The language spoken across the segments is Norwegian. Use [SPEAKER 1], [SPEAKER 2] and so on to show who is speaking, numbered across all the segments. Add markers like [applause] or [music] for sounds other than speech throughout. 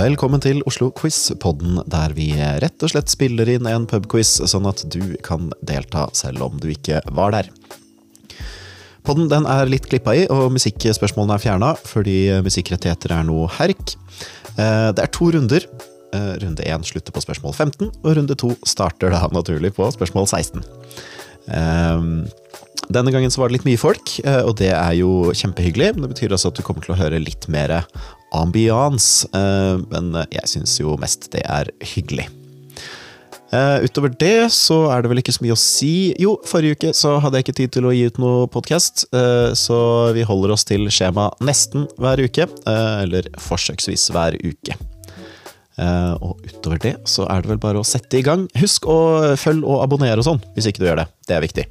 [SPEAKER 1] Velkommen til Oslo Quiz-podden, der vi rett og slett spiller inn en pubquiz, sånn at du kan delta selv om du ikke var der. Podden den er litt klippa i, og musikkspørsmålene er fjerna fordi musikkrettigheter er noe herk. Eh, Det er to runder. Eh, Runde én slutter på spørsmål 15, og runde to starter da naturlig på spørsmål 16. Eh, Denne gangen så var det litt mye folk, eh, og det er jo kjempehyggelig. Det betyr altså at du kommer til å høre litt mer ambiance, eh, men jeg syns jo mest det er hyggelig. Eh, utover det så er det vel ikke så mye å si. Jo, forrige uke så hadde jeg ikke tid til å gi ut noe podkast, så vi holder oss til skjema nesten hver uke. Uh, Eller forsøksvis hver uke. Eh, Og utover det så er det vel bare å sette i gang. Husk å følge og abonnere og sånn, hvis ikke du gjør det. Det er viktig.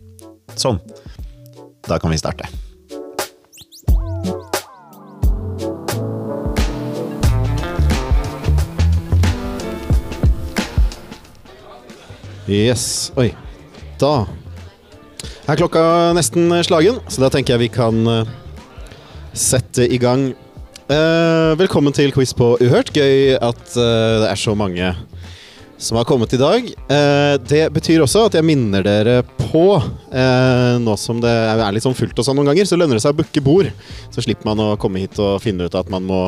[SPEAKER 1] Sånn. Da kan vi starte. Yes. Oi. Da er klokka nesten slagen, så da tenker jeg vi kan eh, sette i gang. Eh, velkommen til quiz på Uhørt. Gøy at eh, det er så mange som har kommet i dag. Eh, det betyr også at jeg minner dere på, eh, nå som det er litt sånn fullt og sånn noen ganger, så lønner det seg å booke bord. Så slipper man å komme hit og finne ut at man må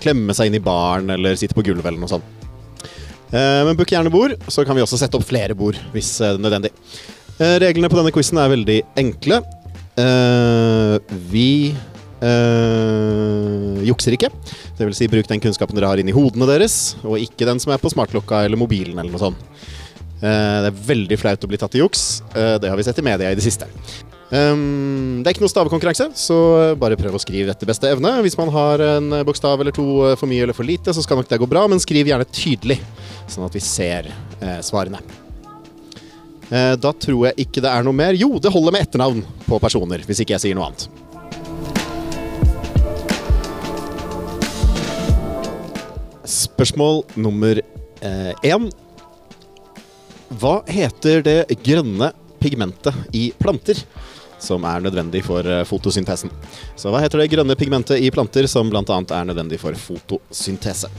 [SPEAKER 1] klemme seg inn i baren eller sitte på gulvet eller noe sånt. Eh, Men book gjerne bord, så kan vi også sette opp flere bord hvis eh, nødvendig. Eh, Reglene på denne quizen er veldig enkle. Vi jukser ikke. Det vil si, bruk den kunnskapen dere har inni hodene deres, og ikke den som er på smartklokka eller mobilen eller noe sånt. Det er veldig flaut å bli tatt i juks. Det har vi sett i media i det siste. Um, det er ikke noe stavekonkurranse, så bare prøv å skrive etter beste evne. Hvis man har en bokstav eller to eh, for mye eller for lite, så skal nok det gå bra, men skriv gjerne tydelig, sånn at vi ser eh, svarene. Eh, da tror jeg ikke det er noe mer. Jo, det holder med etternavn på personer, hvis ikke jeg sier noe annet. Spørsmål nummer én. Hva heter det grønne pigmentet i planter som er nødvendig for eh, fotosyntesen? Så hva heter det grønne pigmentet i planter som bl.a. er nødvendig for fotosyntese?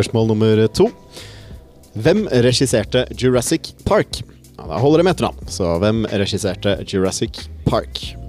[SPEAKER 1] Spørsmål nummer to. Hvem regisserte Jurassic Park? Ja, da holder det med etternavn. Så hvem regisserte Jurassic Park?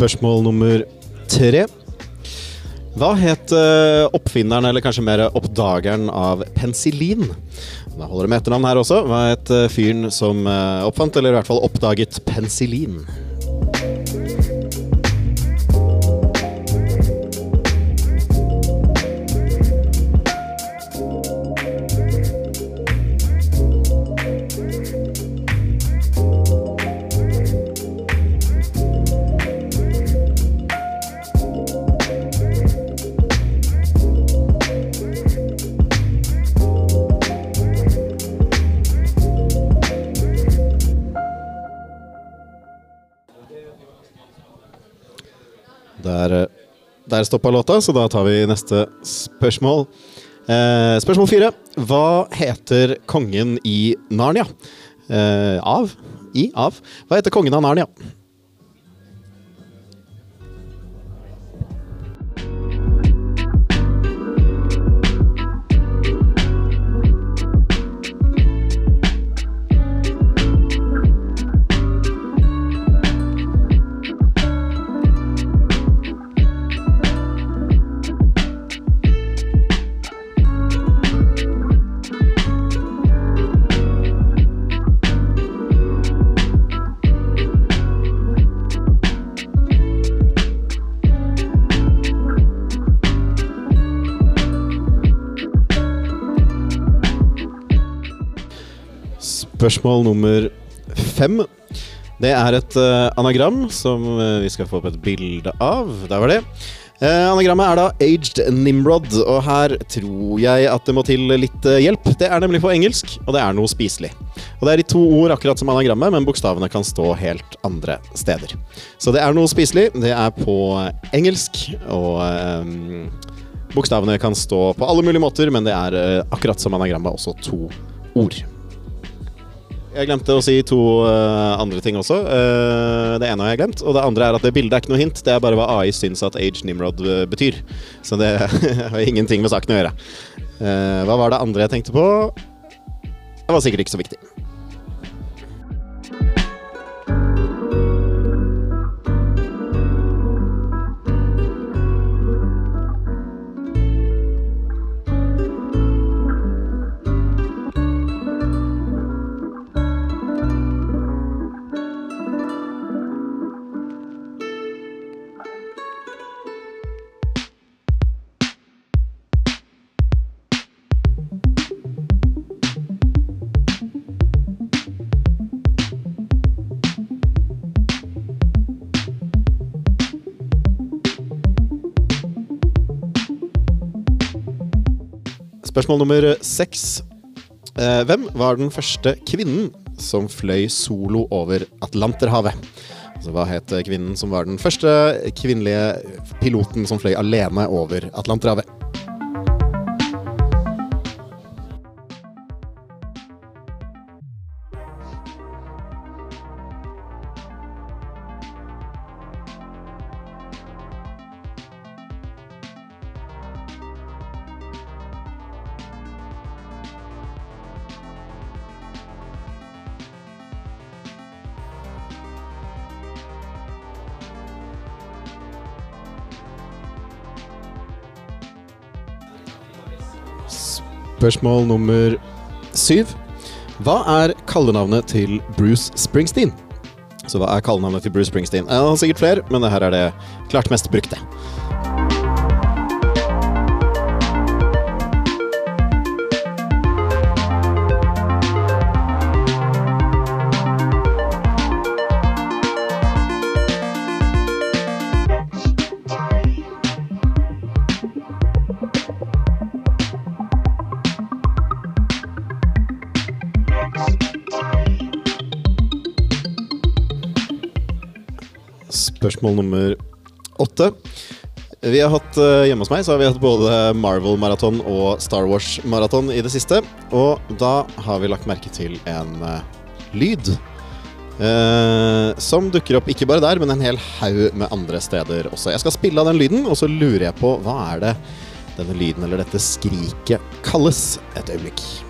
[SPEAKER 1] Spørsmål nummer tre. Hva het eh, oppfinneren, eller kanskje mer oppdageren, av penicillin? Da holder det med etternavn her også. Hva het eh, fyren som eh, oppfant, eller i hvert fall oppdaget penicillin? Der stoppa låta, så da tar vi neste spørsmål. Eh, spørsmål fire. Hva heter kongen i Narnia? Eh, av i av Hva heter kongen av Narnia? Spørsmål nummer fem. Det er et uh, anagram som uh, vi skal få opp et bilde av. Der var det. Uh, anagrammet er da Aged Nimrod, og her tror jeg at det må til litt hjelp. Det er nemlig på engelsk, og det er noe spiselig. Og det er i to ord, akkurat som anagrammet, men bokstavene kan stå helt andre steder. Så det er noe spiselig. Det er på engelsk, og bokstavene kan stå på alle mulige måter, men det er akkurat som anagrammet også to ord. Jeg glemte å si to uh, andre ting også. Uh, det ene har jeg glemt, og det andre er at det bildet er ikke noe hint. Det er bare hva AI syns at Age Nimrod uh, betyr. Så det [laughs] har ingenting med saken å gjøre. hva var det andre jeg tenkte på? Det var sikkert ikke så viktig. Spørsmål nummer seks. Eh, hvem var den første kvinnen som fløy solo over Atlanterhavet? Altså, hva het kvinnen som var den første kvinnelige piloten som fløy alene over Atlanterhavet? Spørsmål nummer syv. Hva er kallenavnet til Bruce Springsteen? Så hva er kallenavnet til Bruce Springsteen? Har sikkert flere, men det her er det klart mest brukte. Spørsmål nummer åtte. Vi har hatt uh, Hjemme hos meg så har vi hatt både Marvel-maraton og Star Wars-maraton i det siste. Og da har vi lagt merke til en uh, lyd. Uh, som dukker opp ikke bare der, men en hel haug med andre steder også. Jeg skal spille av den lyden, og så lurer jeg på hva er det denne lyden eller dette skriket kalles. Et øyeblikk.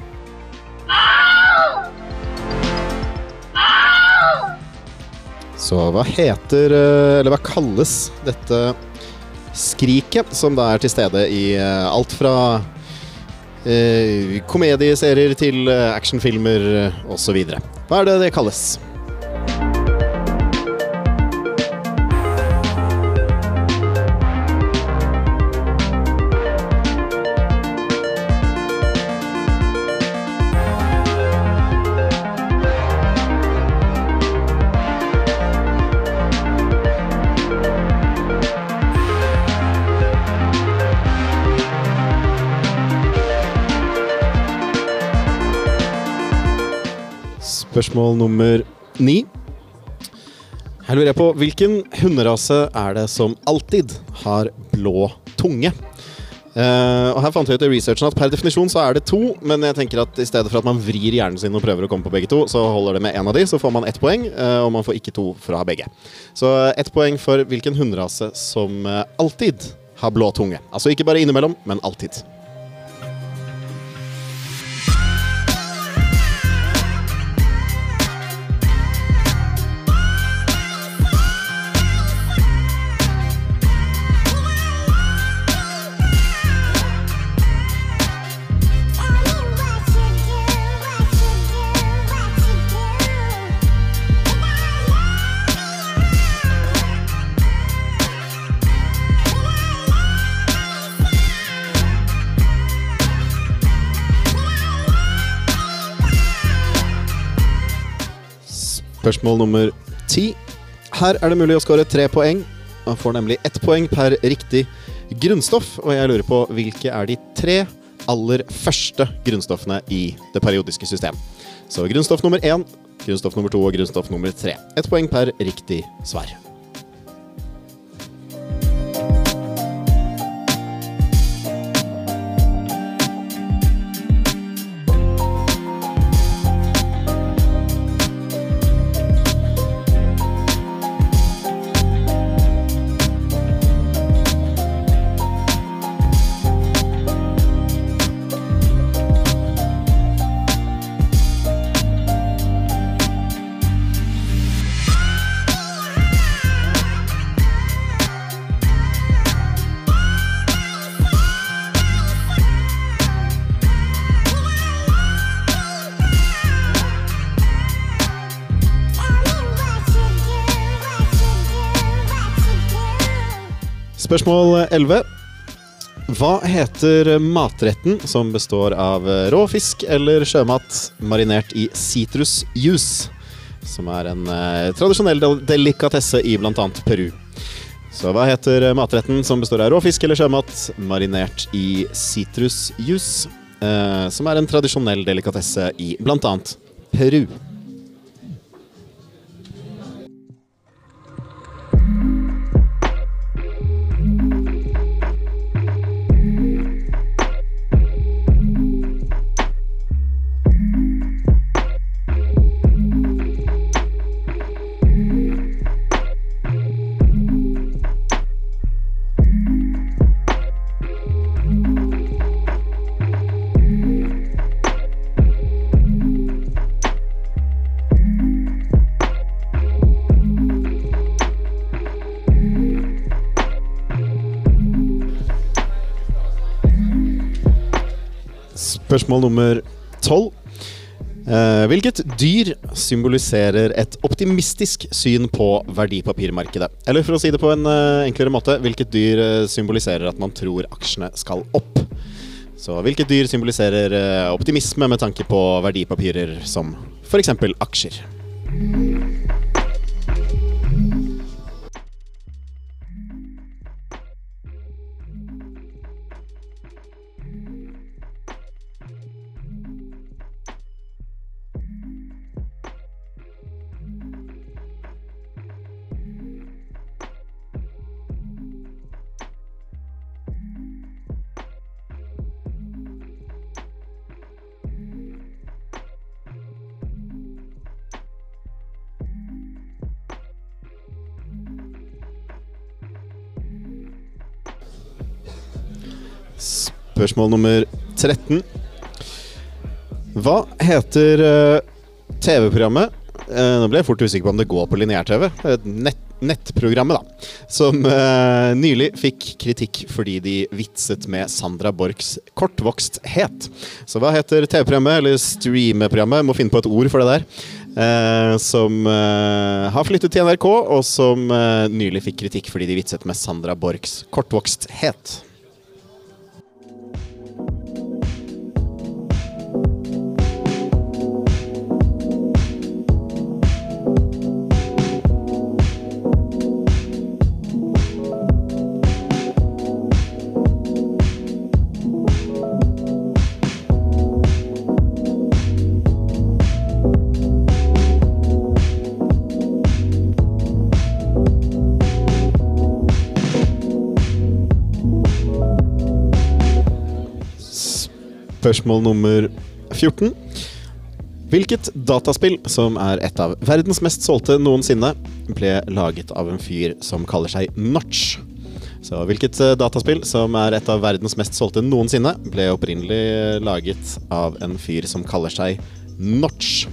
[SPEAKER 1] Så hva heter Eller hva kalles dette skriket, som da er til stede i eh, alt fra eh, komedieserier til eh, actionfilmer osv. Hva er det det kalles? Spørsmål nummer ni. Her lurer jeg på hvilken hunderase er det som alltid har blå tunge? Uh, og her fant jeg ut i researchen at per definisjon så er det to, men jeg tenker at i stedet for at man vrir hjernen sin og prøver å komme på begge to, så holder det med én av de, så får man ett poeng, uh, og man får ikke to fra begge. Så eh, ett poeng for hvilken hunderase som alltid har blå tunge. Altså ikke bare innimellom, men alltid. Spørsmål nummer ti. Her er det mulig å skåre tre poeng. Man får nemlig ett poeng per riktig grunnstoff. Og jeg lurer på hvilke er de tre aller første grunnstoffene i det periodiske system. Så grunnstoff nummer én, grunnstoff nummer to og grunnstoff nummer tre. Ett poeng per riktig svar. Spørsmål 11. Hva heter matretten som består av rå fisk eller sjømat marinert i sitrusjuice? Som er en eh, tradisjonell del delikatesse i bl.a. Peru. Så hva heter matretten som består av rå fisk eller sjømat marinert i sitrusjuice? Eh, som er en tradisjonell delikatesse i bl.a. Peru. Spørsmål nummer tolv. Eh, hvilket dyr symboliserer et optimistisk syn på verdipapirmarkedet? Eller for å si det på en eh, enklere måte, hvilket dyr eh, symboliserer at man tror aksjene skal opp? Så hvilket dyr symboliserer optimisme med tanke på verdipapirer som f.eks. aksjer? Spørsmål nummer 13. Hva heter eh, TV-programmet eh, Nå ble jeg fort usikker på om det går på lineær-TV. Nett, nettprogrammet, da. Som uh, nylig fikk kritikk fordi de vitset med Sandra Borchs kortvoksthet. Så hva heter TV-programmet, eller streameprogrammet, må finne på et ord for det der. Uh, som uh, har flyttet til NRK, og som nylig fikk kritikk fordi de vitset med Sandra Borchs kortvoksthet. Spørsmål nummer 14. Hvilket dataspill, som er et av verdens mest solgte noensinne, ble laget av en fyr som kaller seg Notch? Så hvilket eh, dataspill, som er et av verdens mest solgte noensinne, ble opprinnelig laget av en fyr som kaller seg Notch?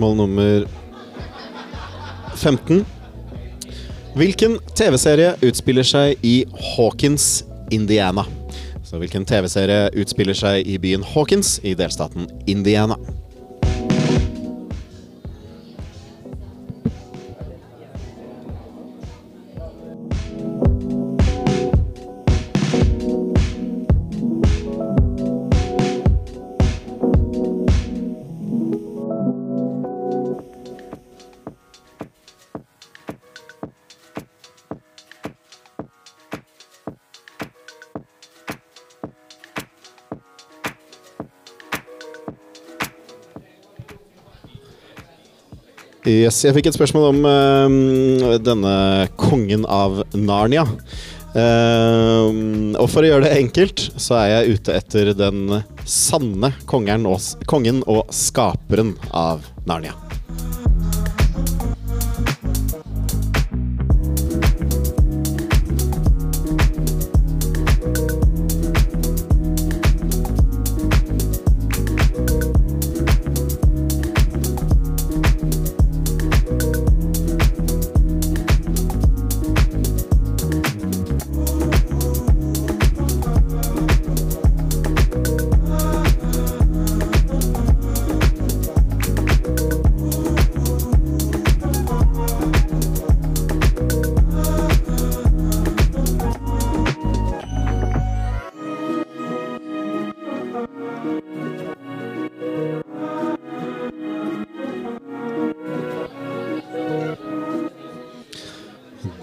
[SPEAKER 1] Spørsmål nummer 15. Hvilken TV-serie utspiller seg i Hawkins, Indiana? Så hvilken TV-serie utspiller seg i byen Hawkins i delstaten Indiana? Yes, jeg fikk et spørsmål om uh, denne kongen av Narnia. Uh, og for å gjøre det enkelt, så er jeg ute etter den sanne og, kongen og skaperen av Narnia.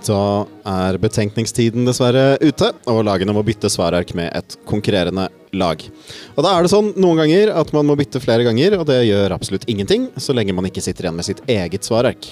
[SPEAKER 1] Da er betenkningstiden dessverre ute, og lagene må bytte svarark med et konkurrerende lag. Og da er det sånn noen ganger at man må bytte flere ganger, og det gjør absolutt ingenting, så lenge man ikke sitter igjen med sitt eget svarark.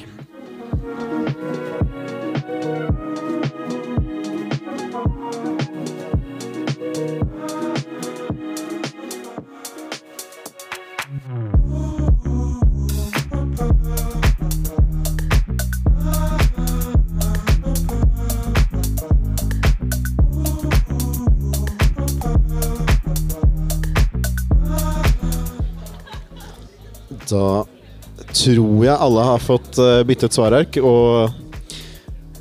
[SPEAKER 1] Da tror jeg alle har fått eh, byttet svarark og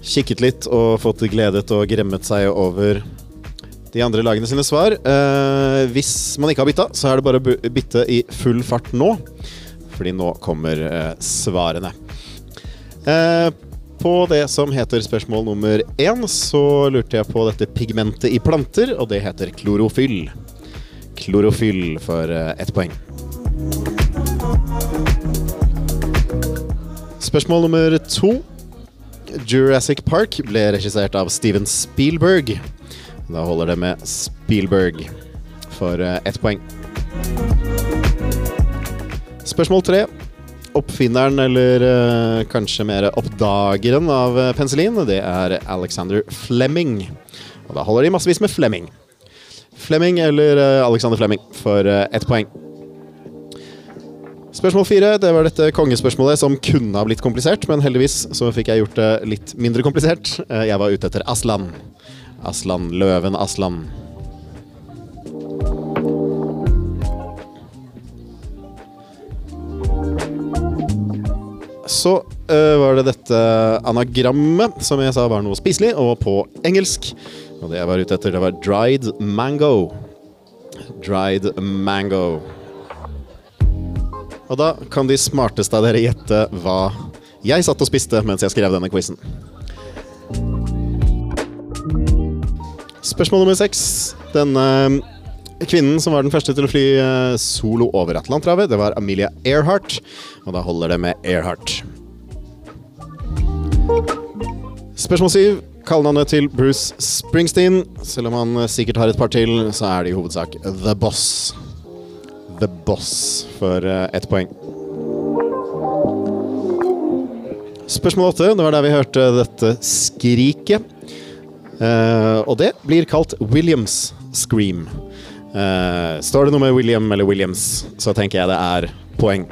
[SPEAKER 1] kikket litt og fått gledet og gremmet seg over de andre lagene sine svar. Eh, hvis man ikke har bytta, så er det bare å bytte i full fart nå. Fordi nå kommer eh, svarene. Eh, på det som heter spørsmål nummer én, så lurte jeg på dette pigmentet i planter, og det heter klorofyll. Klorofyll for eh, ett poeng. Spørsmål nummer to. Jurassic Park ble regissert av Steven Spielberg. Da holder det med Spielberg for eh, ett poeng. Spørsmål tre. Oppfinneren, eller eh, kanskje mer oppdageren av eh, penicillin, det er Alexander Fleming. Og da holder de massevis med Fleming. Fleming eller Alexander Fleming for ett poeng. Spørsmål fire, det var dette kongespørsmålet som kunne ha blitt komplisert, men heldigvis så fikk jeg gjort det litt mindre komplisert. Eh, Jeg var ute etter Aslan. Aslan, løven Aslan. Så uh, var det dette anagrammet som jeg sa var noe spiselig, og på engelsk. Og det jeg var ute etter, det var dried mango. Dried mango. Og da kan de smarteste av dere gjette hva Jeg satt og spiste mens jeg skrev denne quizen. Spørsmål nummer seks. Denne kvinnen som var den første til å fly eh, solo over Atlanterhavet, det var Amelia Earhart. Og da holder det med Earhart. Spørsmål syv. Kallenavnet til Bruce Springsteen. Selv om han sikkert har et par til, så er det i hovedsak The Boss. The Boss for eh, ett poeng. Spørsmål åtte. Det var der vi hørte dette skriket. Eh, og det blir kalt Williams Scream. Eh, står det noe med William eller Williams, så tenker jeg det er poeng.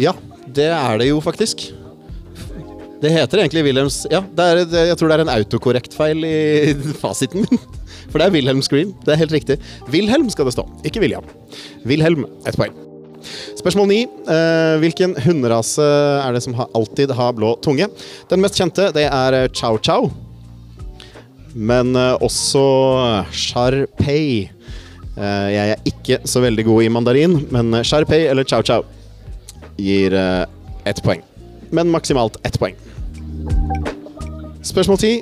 [SPEAKER 1] Ja, det er det jo faktisk. Det heter egentlig Wilhelms Ja, er, jeg tror det er en autokorrektfeil i [laughs] fasiten min. For det er Wilhelm Scream. Det er helt riktig. Wilhelm skal det stå, ikke William. Wilhelm, ett poeng. Spørsmål ni. Eh, hvilken hunderase er det som alltid har blå tunge? Den mest kjente det er eh, chow chow. Men eh, også sharpei. Jeg er ikke så veldig god i mandarin, men sharpei eller chow chow gir ett poeng. Men maksimalt ett poeng. Spørsmål ti.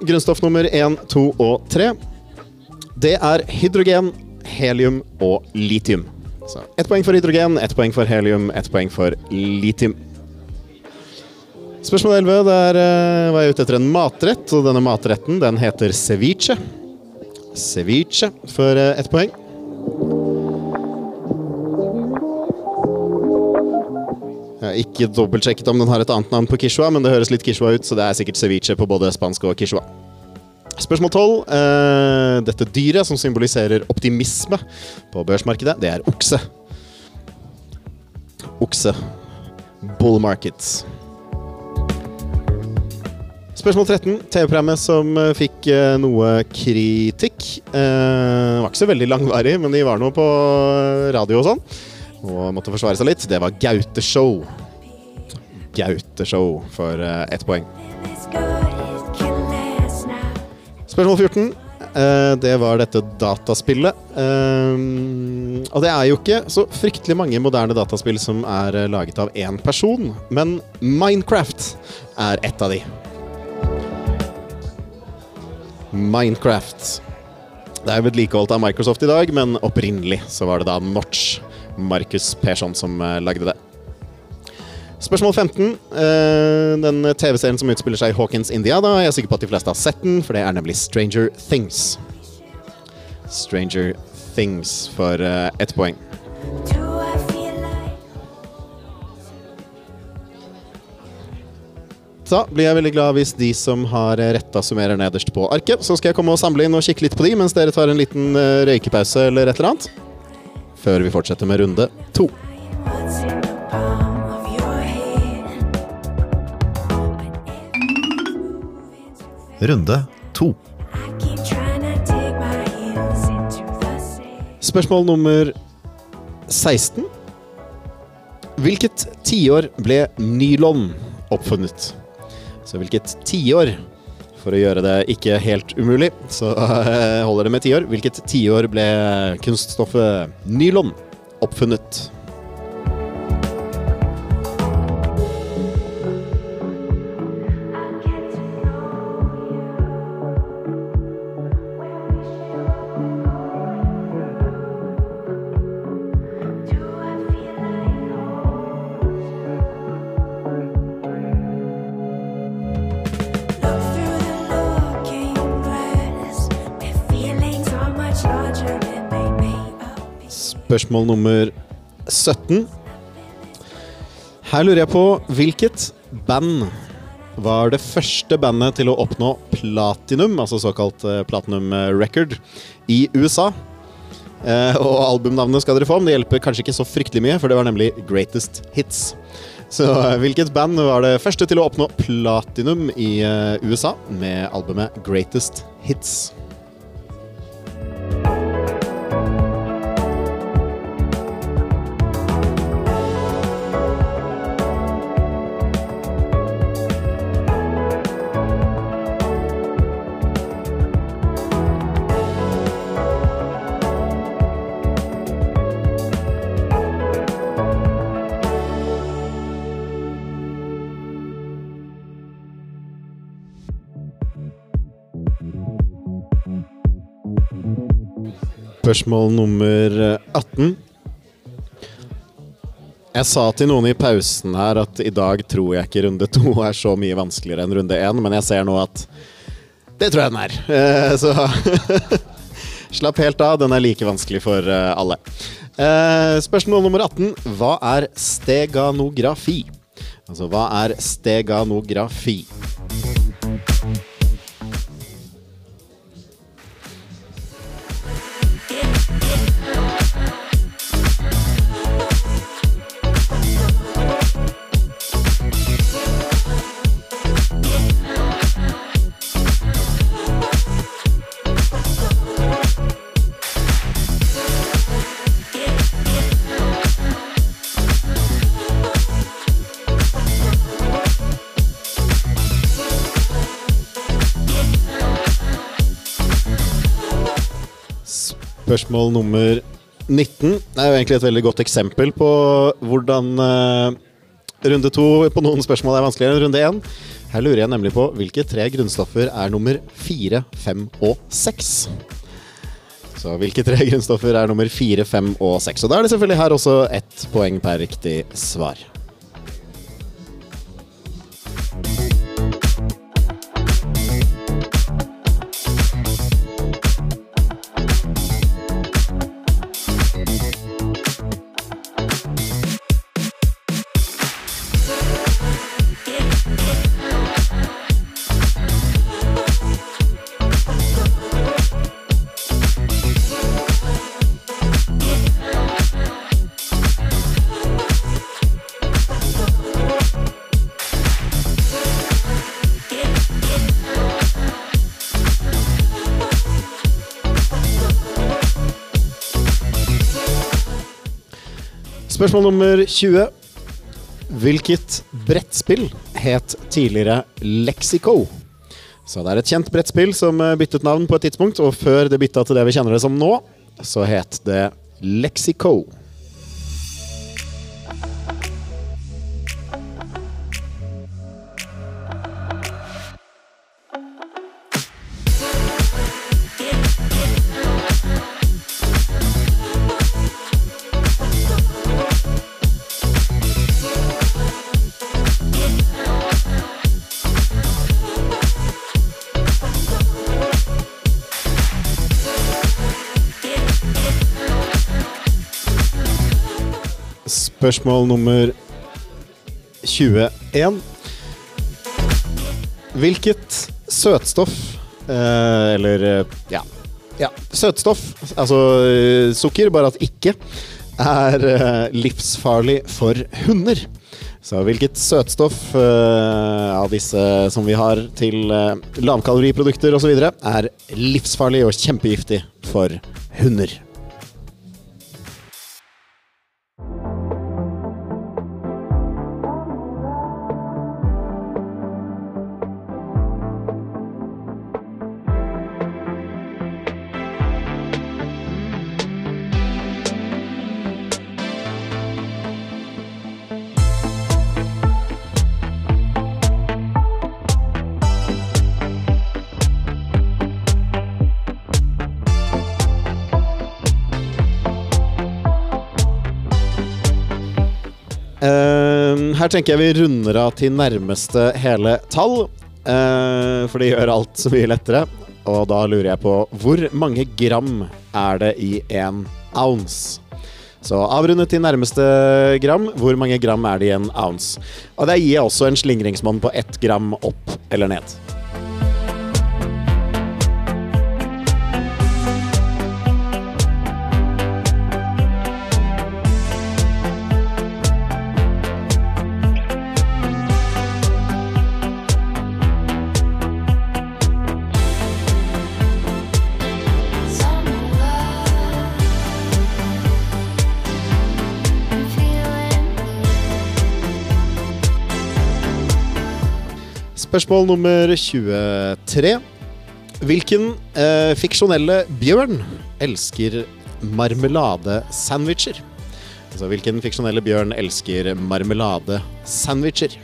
[SPEAKER 1] Grunnstoff nummer én, to og tre. Det er hydrogen, helium og litium. Så ett poeng for hydrogen, ett poeng for helium, ett poeng for litium. Spørsmål 11. Der uh, var jeg ute etter en matrett, og denne matretten den heter ceviche. Ceviche for uh, ett poeng. Ikke dobbeltsjekket om den har et annet navn på quichua, men det høres litt quichua ut, så det er sikkert ceviche på både spansk og quichua. Spørsmål 12. Uh, dette dyret som symboliserer optimisme på børsmarkedet, det er okse. Okse. Bull markets. Spørsmål 13. TV-programmet som uh, fikk uh, noe kritikk. Det var ikke så veldig langvarig, men de var nå på radio og sånn. Og måtte forsvare seg litt. Det var Gaute-show. Gaute-show for ett poeng. Spørsmål 14. det var dette dataspillet. og det er jo ikke så fryktelig mange moderne dataspill som er laget av én person, men Minecraft er ett av de. Minecraft. Det er vedlikeholdt av Microsoft i dag, men opprinnelig så var det da Notch, Markus Persson, som lagde det. Spørsmål 15. Den TV-serien som utspiller seg i Hawkins, India, da er jeg sikker på at de fleste har sett den, for det er nemlig Stranger Things. Stranger Things for ett poeng. Da blir jeg veldig glad hvis de som har retta, summerer nederst på arket. Så skal jeg komme og samle inn og kikke litt på de, mens dere tar en liten røykepause eller et eller annet. Før vi fortsetter med runde to.
[SPEAKER 2] Runde to.
[SPEAKER 1] Spørsmål nummer 16. Hvilket tiår ble nylon oppfunnet? Så hvilket tiår, for å gjøre det ikke helt umulig, så [laughs] holder det med tiår. Hvilket tiår ble kunststoffet nylon oppfunnet? Spørsmål nummer 17. Her lurer jeg på hvilket band var det første bandet til å oppnå platinum, altså såkalt platinum record, i USA? Eh, og albumnavnet skal dere få, men det hjelper kanskje ikke så fryktelig mye, for det var nemlig Greatest Hits. Så hvilket band var det første til å oppnå platinum i USA med albumet Greatest Hits? Spørsmål nummer 18. Jeg sa til noen i pausen her at i dag tror jeg ikke runde to er så mye vanskeligere enn runde én, men jeg ser nå at det tror jeg den er. Eh, Så [laughs] slapp helt av, den er like vanskelig for eh, alle. Eh, Spørsmål nummer 18. Hva er steganografi? Altså, hva er steganografi? Spørsmål nummer 19 Det er jo egentlig et veldig godt eksempel på hvordan uh, runde to på noen spørsmål er vanskeligere enn runde én. Her lurer jeg nemlig på hvilke tre grunnstoffer er nummer fire, fem og seks. Så hvilke tre [laughs] grunnstoffer er nummer fire, fem og seks? Og da er det selvfølgelig her også ett poeng per riktig svar. Spørsmål nummer 20. Hvilket brettspill het tidligere Lexico? Så det er et kjent brettspill som eh, byttet navn på et tidspunkt, og før det bytta til det vi kjenner det som nå, så het det Lexico. Spørsmål nummer 21. Hvilket søtstoff eh, Eller eh, ja. ja. Søtstoff, altså eh, sukker, bare at ikke, er eh, livsfarlig for hunder. Så hvilket søtstoff eh, av disse som vi har til eh, lavkaloriprodukter osv., er livsfarlig og kjempegiftig for hunder? Her tenker jeg vi runder av til nærmeste hele tall. eh, for det gjør alt så mye lettere. Og da lurer jeg på hvor mange gram er det i en ounce? Så avrundet til nærmeste gram. Hvor mange gram er det i en ounce? Og der gir jeg også en slingringsmonn på ett gram opp eller ned. Spørsmål nummer 23. Hvilken eh, fiksjonelle bjørn elsker marmeladesandwicher? Altså, hvilken fiksjonelle bjørn elsker marmeladesandwicher?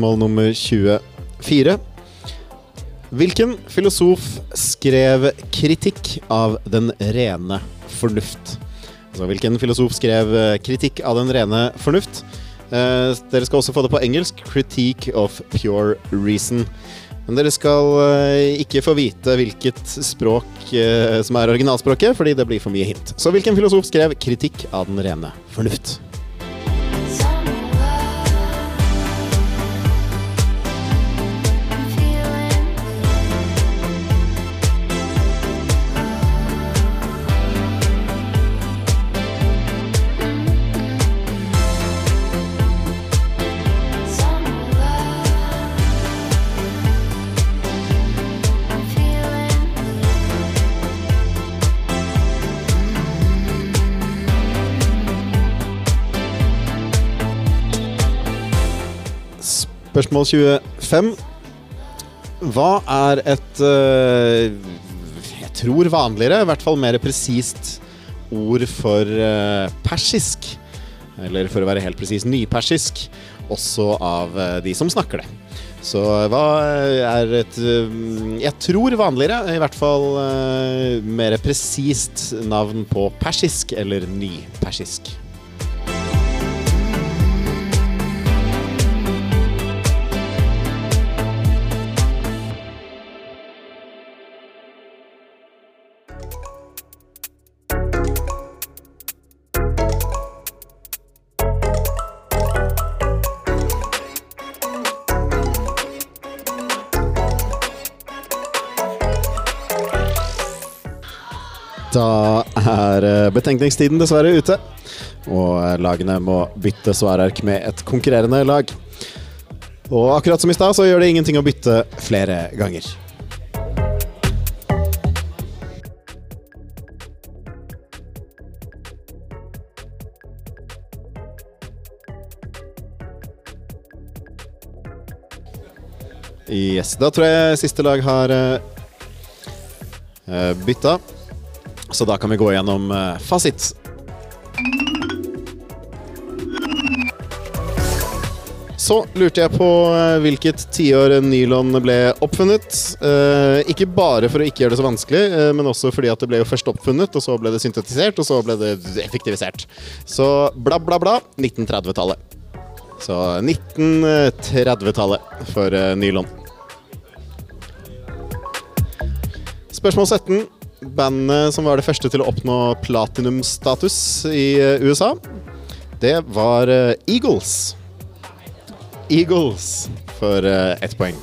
[SPEAKER 1] Spørsmål nummer 24. Hvilken filosof skrev kritikk av den rene fornuft? Altså, hvilken filosof skrev eh, kritikk av den rene fornuft? Eh, dere skal også få det på engelsk. 'Critique of pure reason'. Men dere skal eh, ikke få vite hvilket språk eh, som er originalspråket, fordi det blir for mye hint. Så hvilken filosof skrev 'kritikk av den rene fornuft'? Spørsmål 25. Hva er et eh, Jeg tror vanligere, i hvert fall mer presist ord for eh, persisk? Eller for å være helt presis nypersisk, også av eh, de som snakker det. Så hva er et Jeg tror vanligere, i hvert fall mer presist navn på persisk eller nypersisk. Da er eh, betenkningstiden dessverre ute. Og lagene må bytte svarark med et konkurrerende lag. Og akkurat som i stad, så gjør det ingenting å bytte flere ganger. Yes, da tror jeg siste lag har eh, eh, bytta. Så da kan vi gå gjennom eh, fasit. Så lurte jeg på eh, hvilket tiår nylon ble oppfunnet. Eh, ikke bare for å ikke gjøre det så vanskelig, eh, men også fordi at det ble jo først oppfunnet, og så ble det syntetisert, og så ble det effektivisert. Så bla, bla, bla 1930-tallet. Så 1930-tallet for eh, nylon. Spørsmål 17. Bandet som var det første til å oppnå platinumstatus i eh, USA, det var eh, Eagles. Eagles for eh, ett poeng.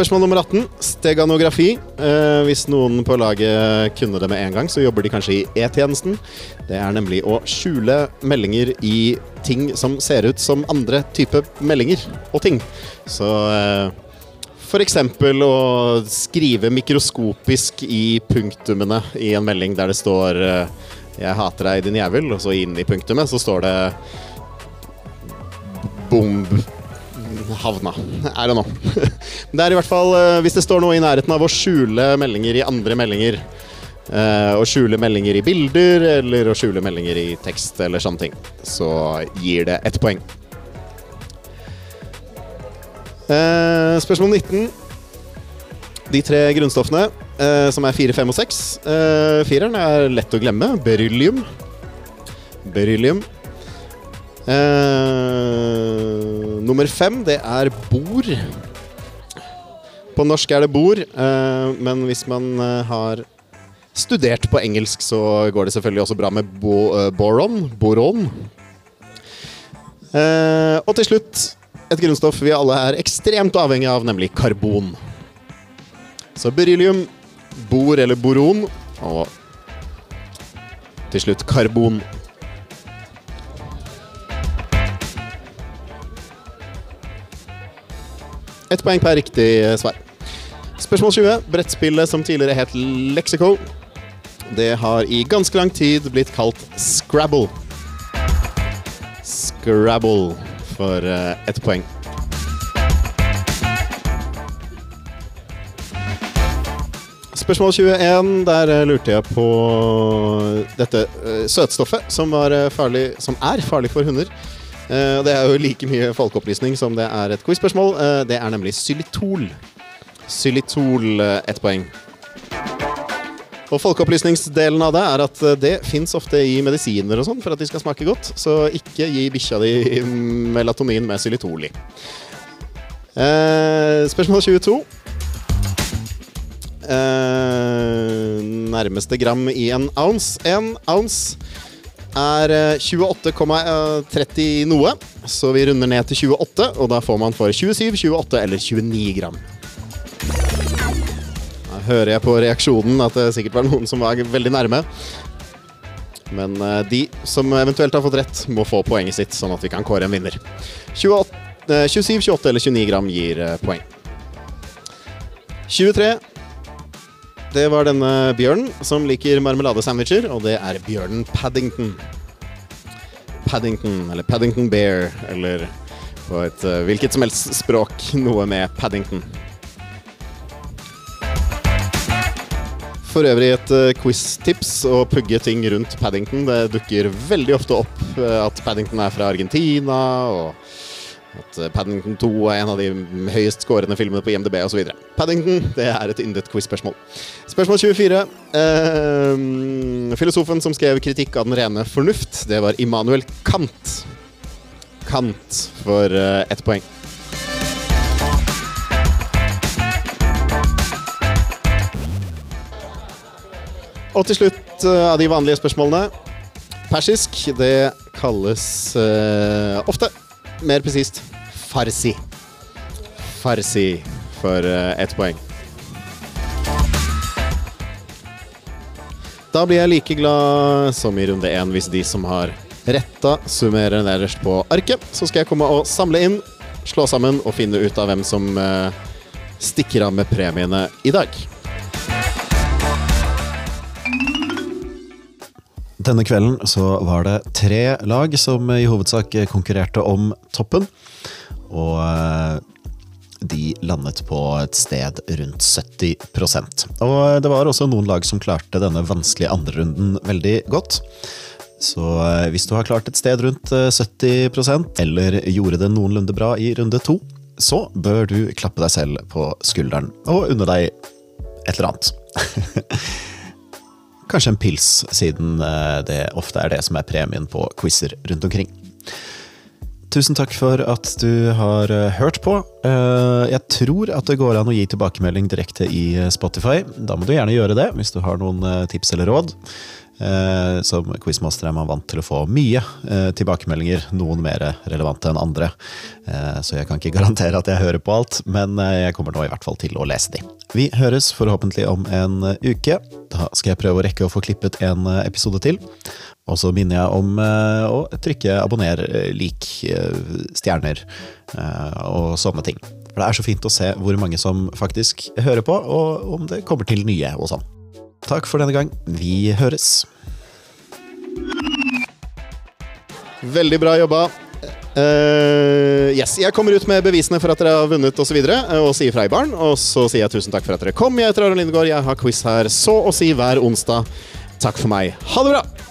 [SPEAKER 1] Spørsmål nummer 18. Steganografi. Eh, hvis noen på laget kunne det med en gang, så jobber de kanskje i E-tjenesten. Det er nemlig å skjule meldinger i ting som ser ut som andre type meldinger og ting. Så eh, eksempel å skrive mikroskopisk i punktumene i en melding der det står eh, 'Jeg hater deg, din jævel', og så inn i punktumet så står det Bomb havna. Er det nå. [laughs] Det er i hvert fall eh, Hvis det står noe i nærheten av å skjule meldinger i andre meldinger, eh, å skjule meldinger i bilder eller å skjule meldinger i tekst eller sånne ting, så gir det ett poeng. Eh, spørsmål 19. De tre grunnstoffene, som er 4, 5 og 6. Eh, fireren er lett å glemme. Beryllium. Beryllium. Eh, nummer fem, det er bor. På norsk er det bor, eh, men hvis man eh, har studert på engelsk, så går det selvfølgelig også bra med bo, eh, boron. Boron. Og til slutt et grunnstoff vi alle er ekstremt avhengig av, nemlig karbon. Så beryllium, bor eller boron, og til slutt karbon. Ett poeng per riktig svar. Spørsmål 20. Brettspillet som tidligere het Lexico. Det har i ganske lang tid blitt kalt Scrabble. Scrabble for uh, ett poeng. Spørsmål 21. Der eh, lurte jeg på dette eh, søtstoffet som, eh, farlig, som er farlig for hunder. Eh, det er jo like mye folkeopplysning som det er et quiz-spørsmål. Eh, det er nemlig xylitol. Xylitol, eh, ett poeng. Og folkeopplysningsdelen av det er at det fins ofte i medisiner og sånn for at de skal smake godt. Så ikke gi bikkja di melatonin med xylitol i. Eh, spørsmål 22. Eh, nærmeste gram i en ounce. En ounce er eh, 28,30 noe, så vi runder ned til 28, og da får man for 27, 28 eller 29 gram. Da hører jeg på reaksjonen at det sikkert var noen som var veldig nærme. Men eh, de som eventuelt har fått rett, må få poenget sitt, sånn at vi kan kåre en vinner. 28, eh, 27, 28 eller 29 gram gir eh, poeng. 23. Det var denne bjørnen som liker marmeladesandwicher, og det er bjørnen Paddington. Paddington, eller Paddington Bear, eller på et eh, hvilket som helst språk noe med Paddington. For øvrig et uh, quiz-tips å pugge ting rundt Paddington. Det dukker veldig ofte opp eh, at Paddington er fra Argentina, og at eh, Paddington 2 er en av de høyest skårende filmene på IMDb osv. Paddington det er et yndet quiz-spørsmål. Spørsmål 24. Uh, filosofen som skrev kritikk av den rene fornuft, det var Immanuel Kant. Kant for uh, ett poeng. Og til slutt eh, av de vanlige spørsmålene. Persisk, det kalles uh, ofte, mer presist, farsi. Farsi for uh, ett poeng. Da blir jeg like glad som i runde én hvis de som har retta, summerer nederst på arket. Så skal jeg komme og samle inn, slå sammen og finne ut av hvem som eh, stikker av med premiene i dag.
[SPEAKER 2] Denne kvelden så var det tre lag som i hovedsak konkurrerte om toppen. Og eh, de landet på et sted rundt 70% Og det var også noen lag som klarte denne vanskelige andrerunden veldig godt. Så eh, hvis du har klart et sted rundt eh, 70% eller gjorde det noenlunde bra i runde to, så bør du klappe deg selv på skulderen og unne deg et eller annet. [laughs] Kanskje en pils, siden eh, det ofte er det som er premien på quizer rundt omkring. Tusen takk for at du har eh, hørt på. Eh, Jeg tror at det går an å gi tilbakemelding direkte i eh, Spotify. Da må du gjerne gjøre det, hvis du har noen eh, tips eller råd. Som quizmaster er man vant til å få mye tilbakemeldinger, noen mer relevante enn andre. Så jeg kan ikke [laughs] garantere at jeg hører på alt, men jeg kommer nå i hvert fall til å lese de. Vi høres forhåpentlig om en uke. Da skal jeg prøve å rekke å få klippet en episode til. Og så minner jeg om å trykke abonner, lik, stjerner og sånne ting. For det er så fint å se hvor mange som faktisk hører på, og om det kommer til nye og sånn. Takk for denne gang. Vi høres.
[SPEAKER 1] Veldig bra jobba. Uh, yes, Jeg kommer ut med bevisene for at dere har vunnet osv. Og, så videre, eh, og sier fra i baren. Og så sier jeg tusen takk for at dere kom. Jeg heter Aron Lindegård. Jeg har quiz her så å si hver onsdag. Takk for meg. Ha det bra!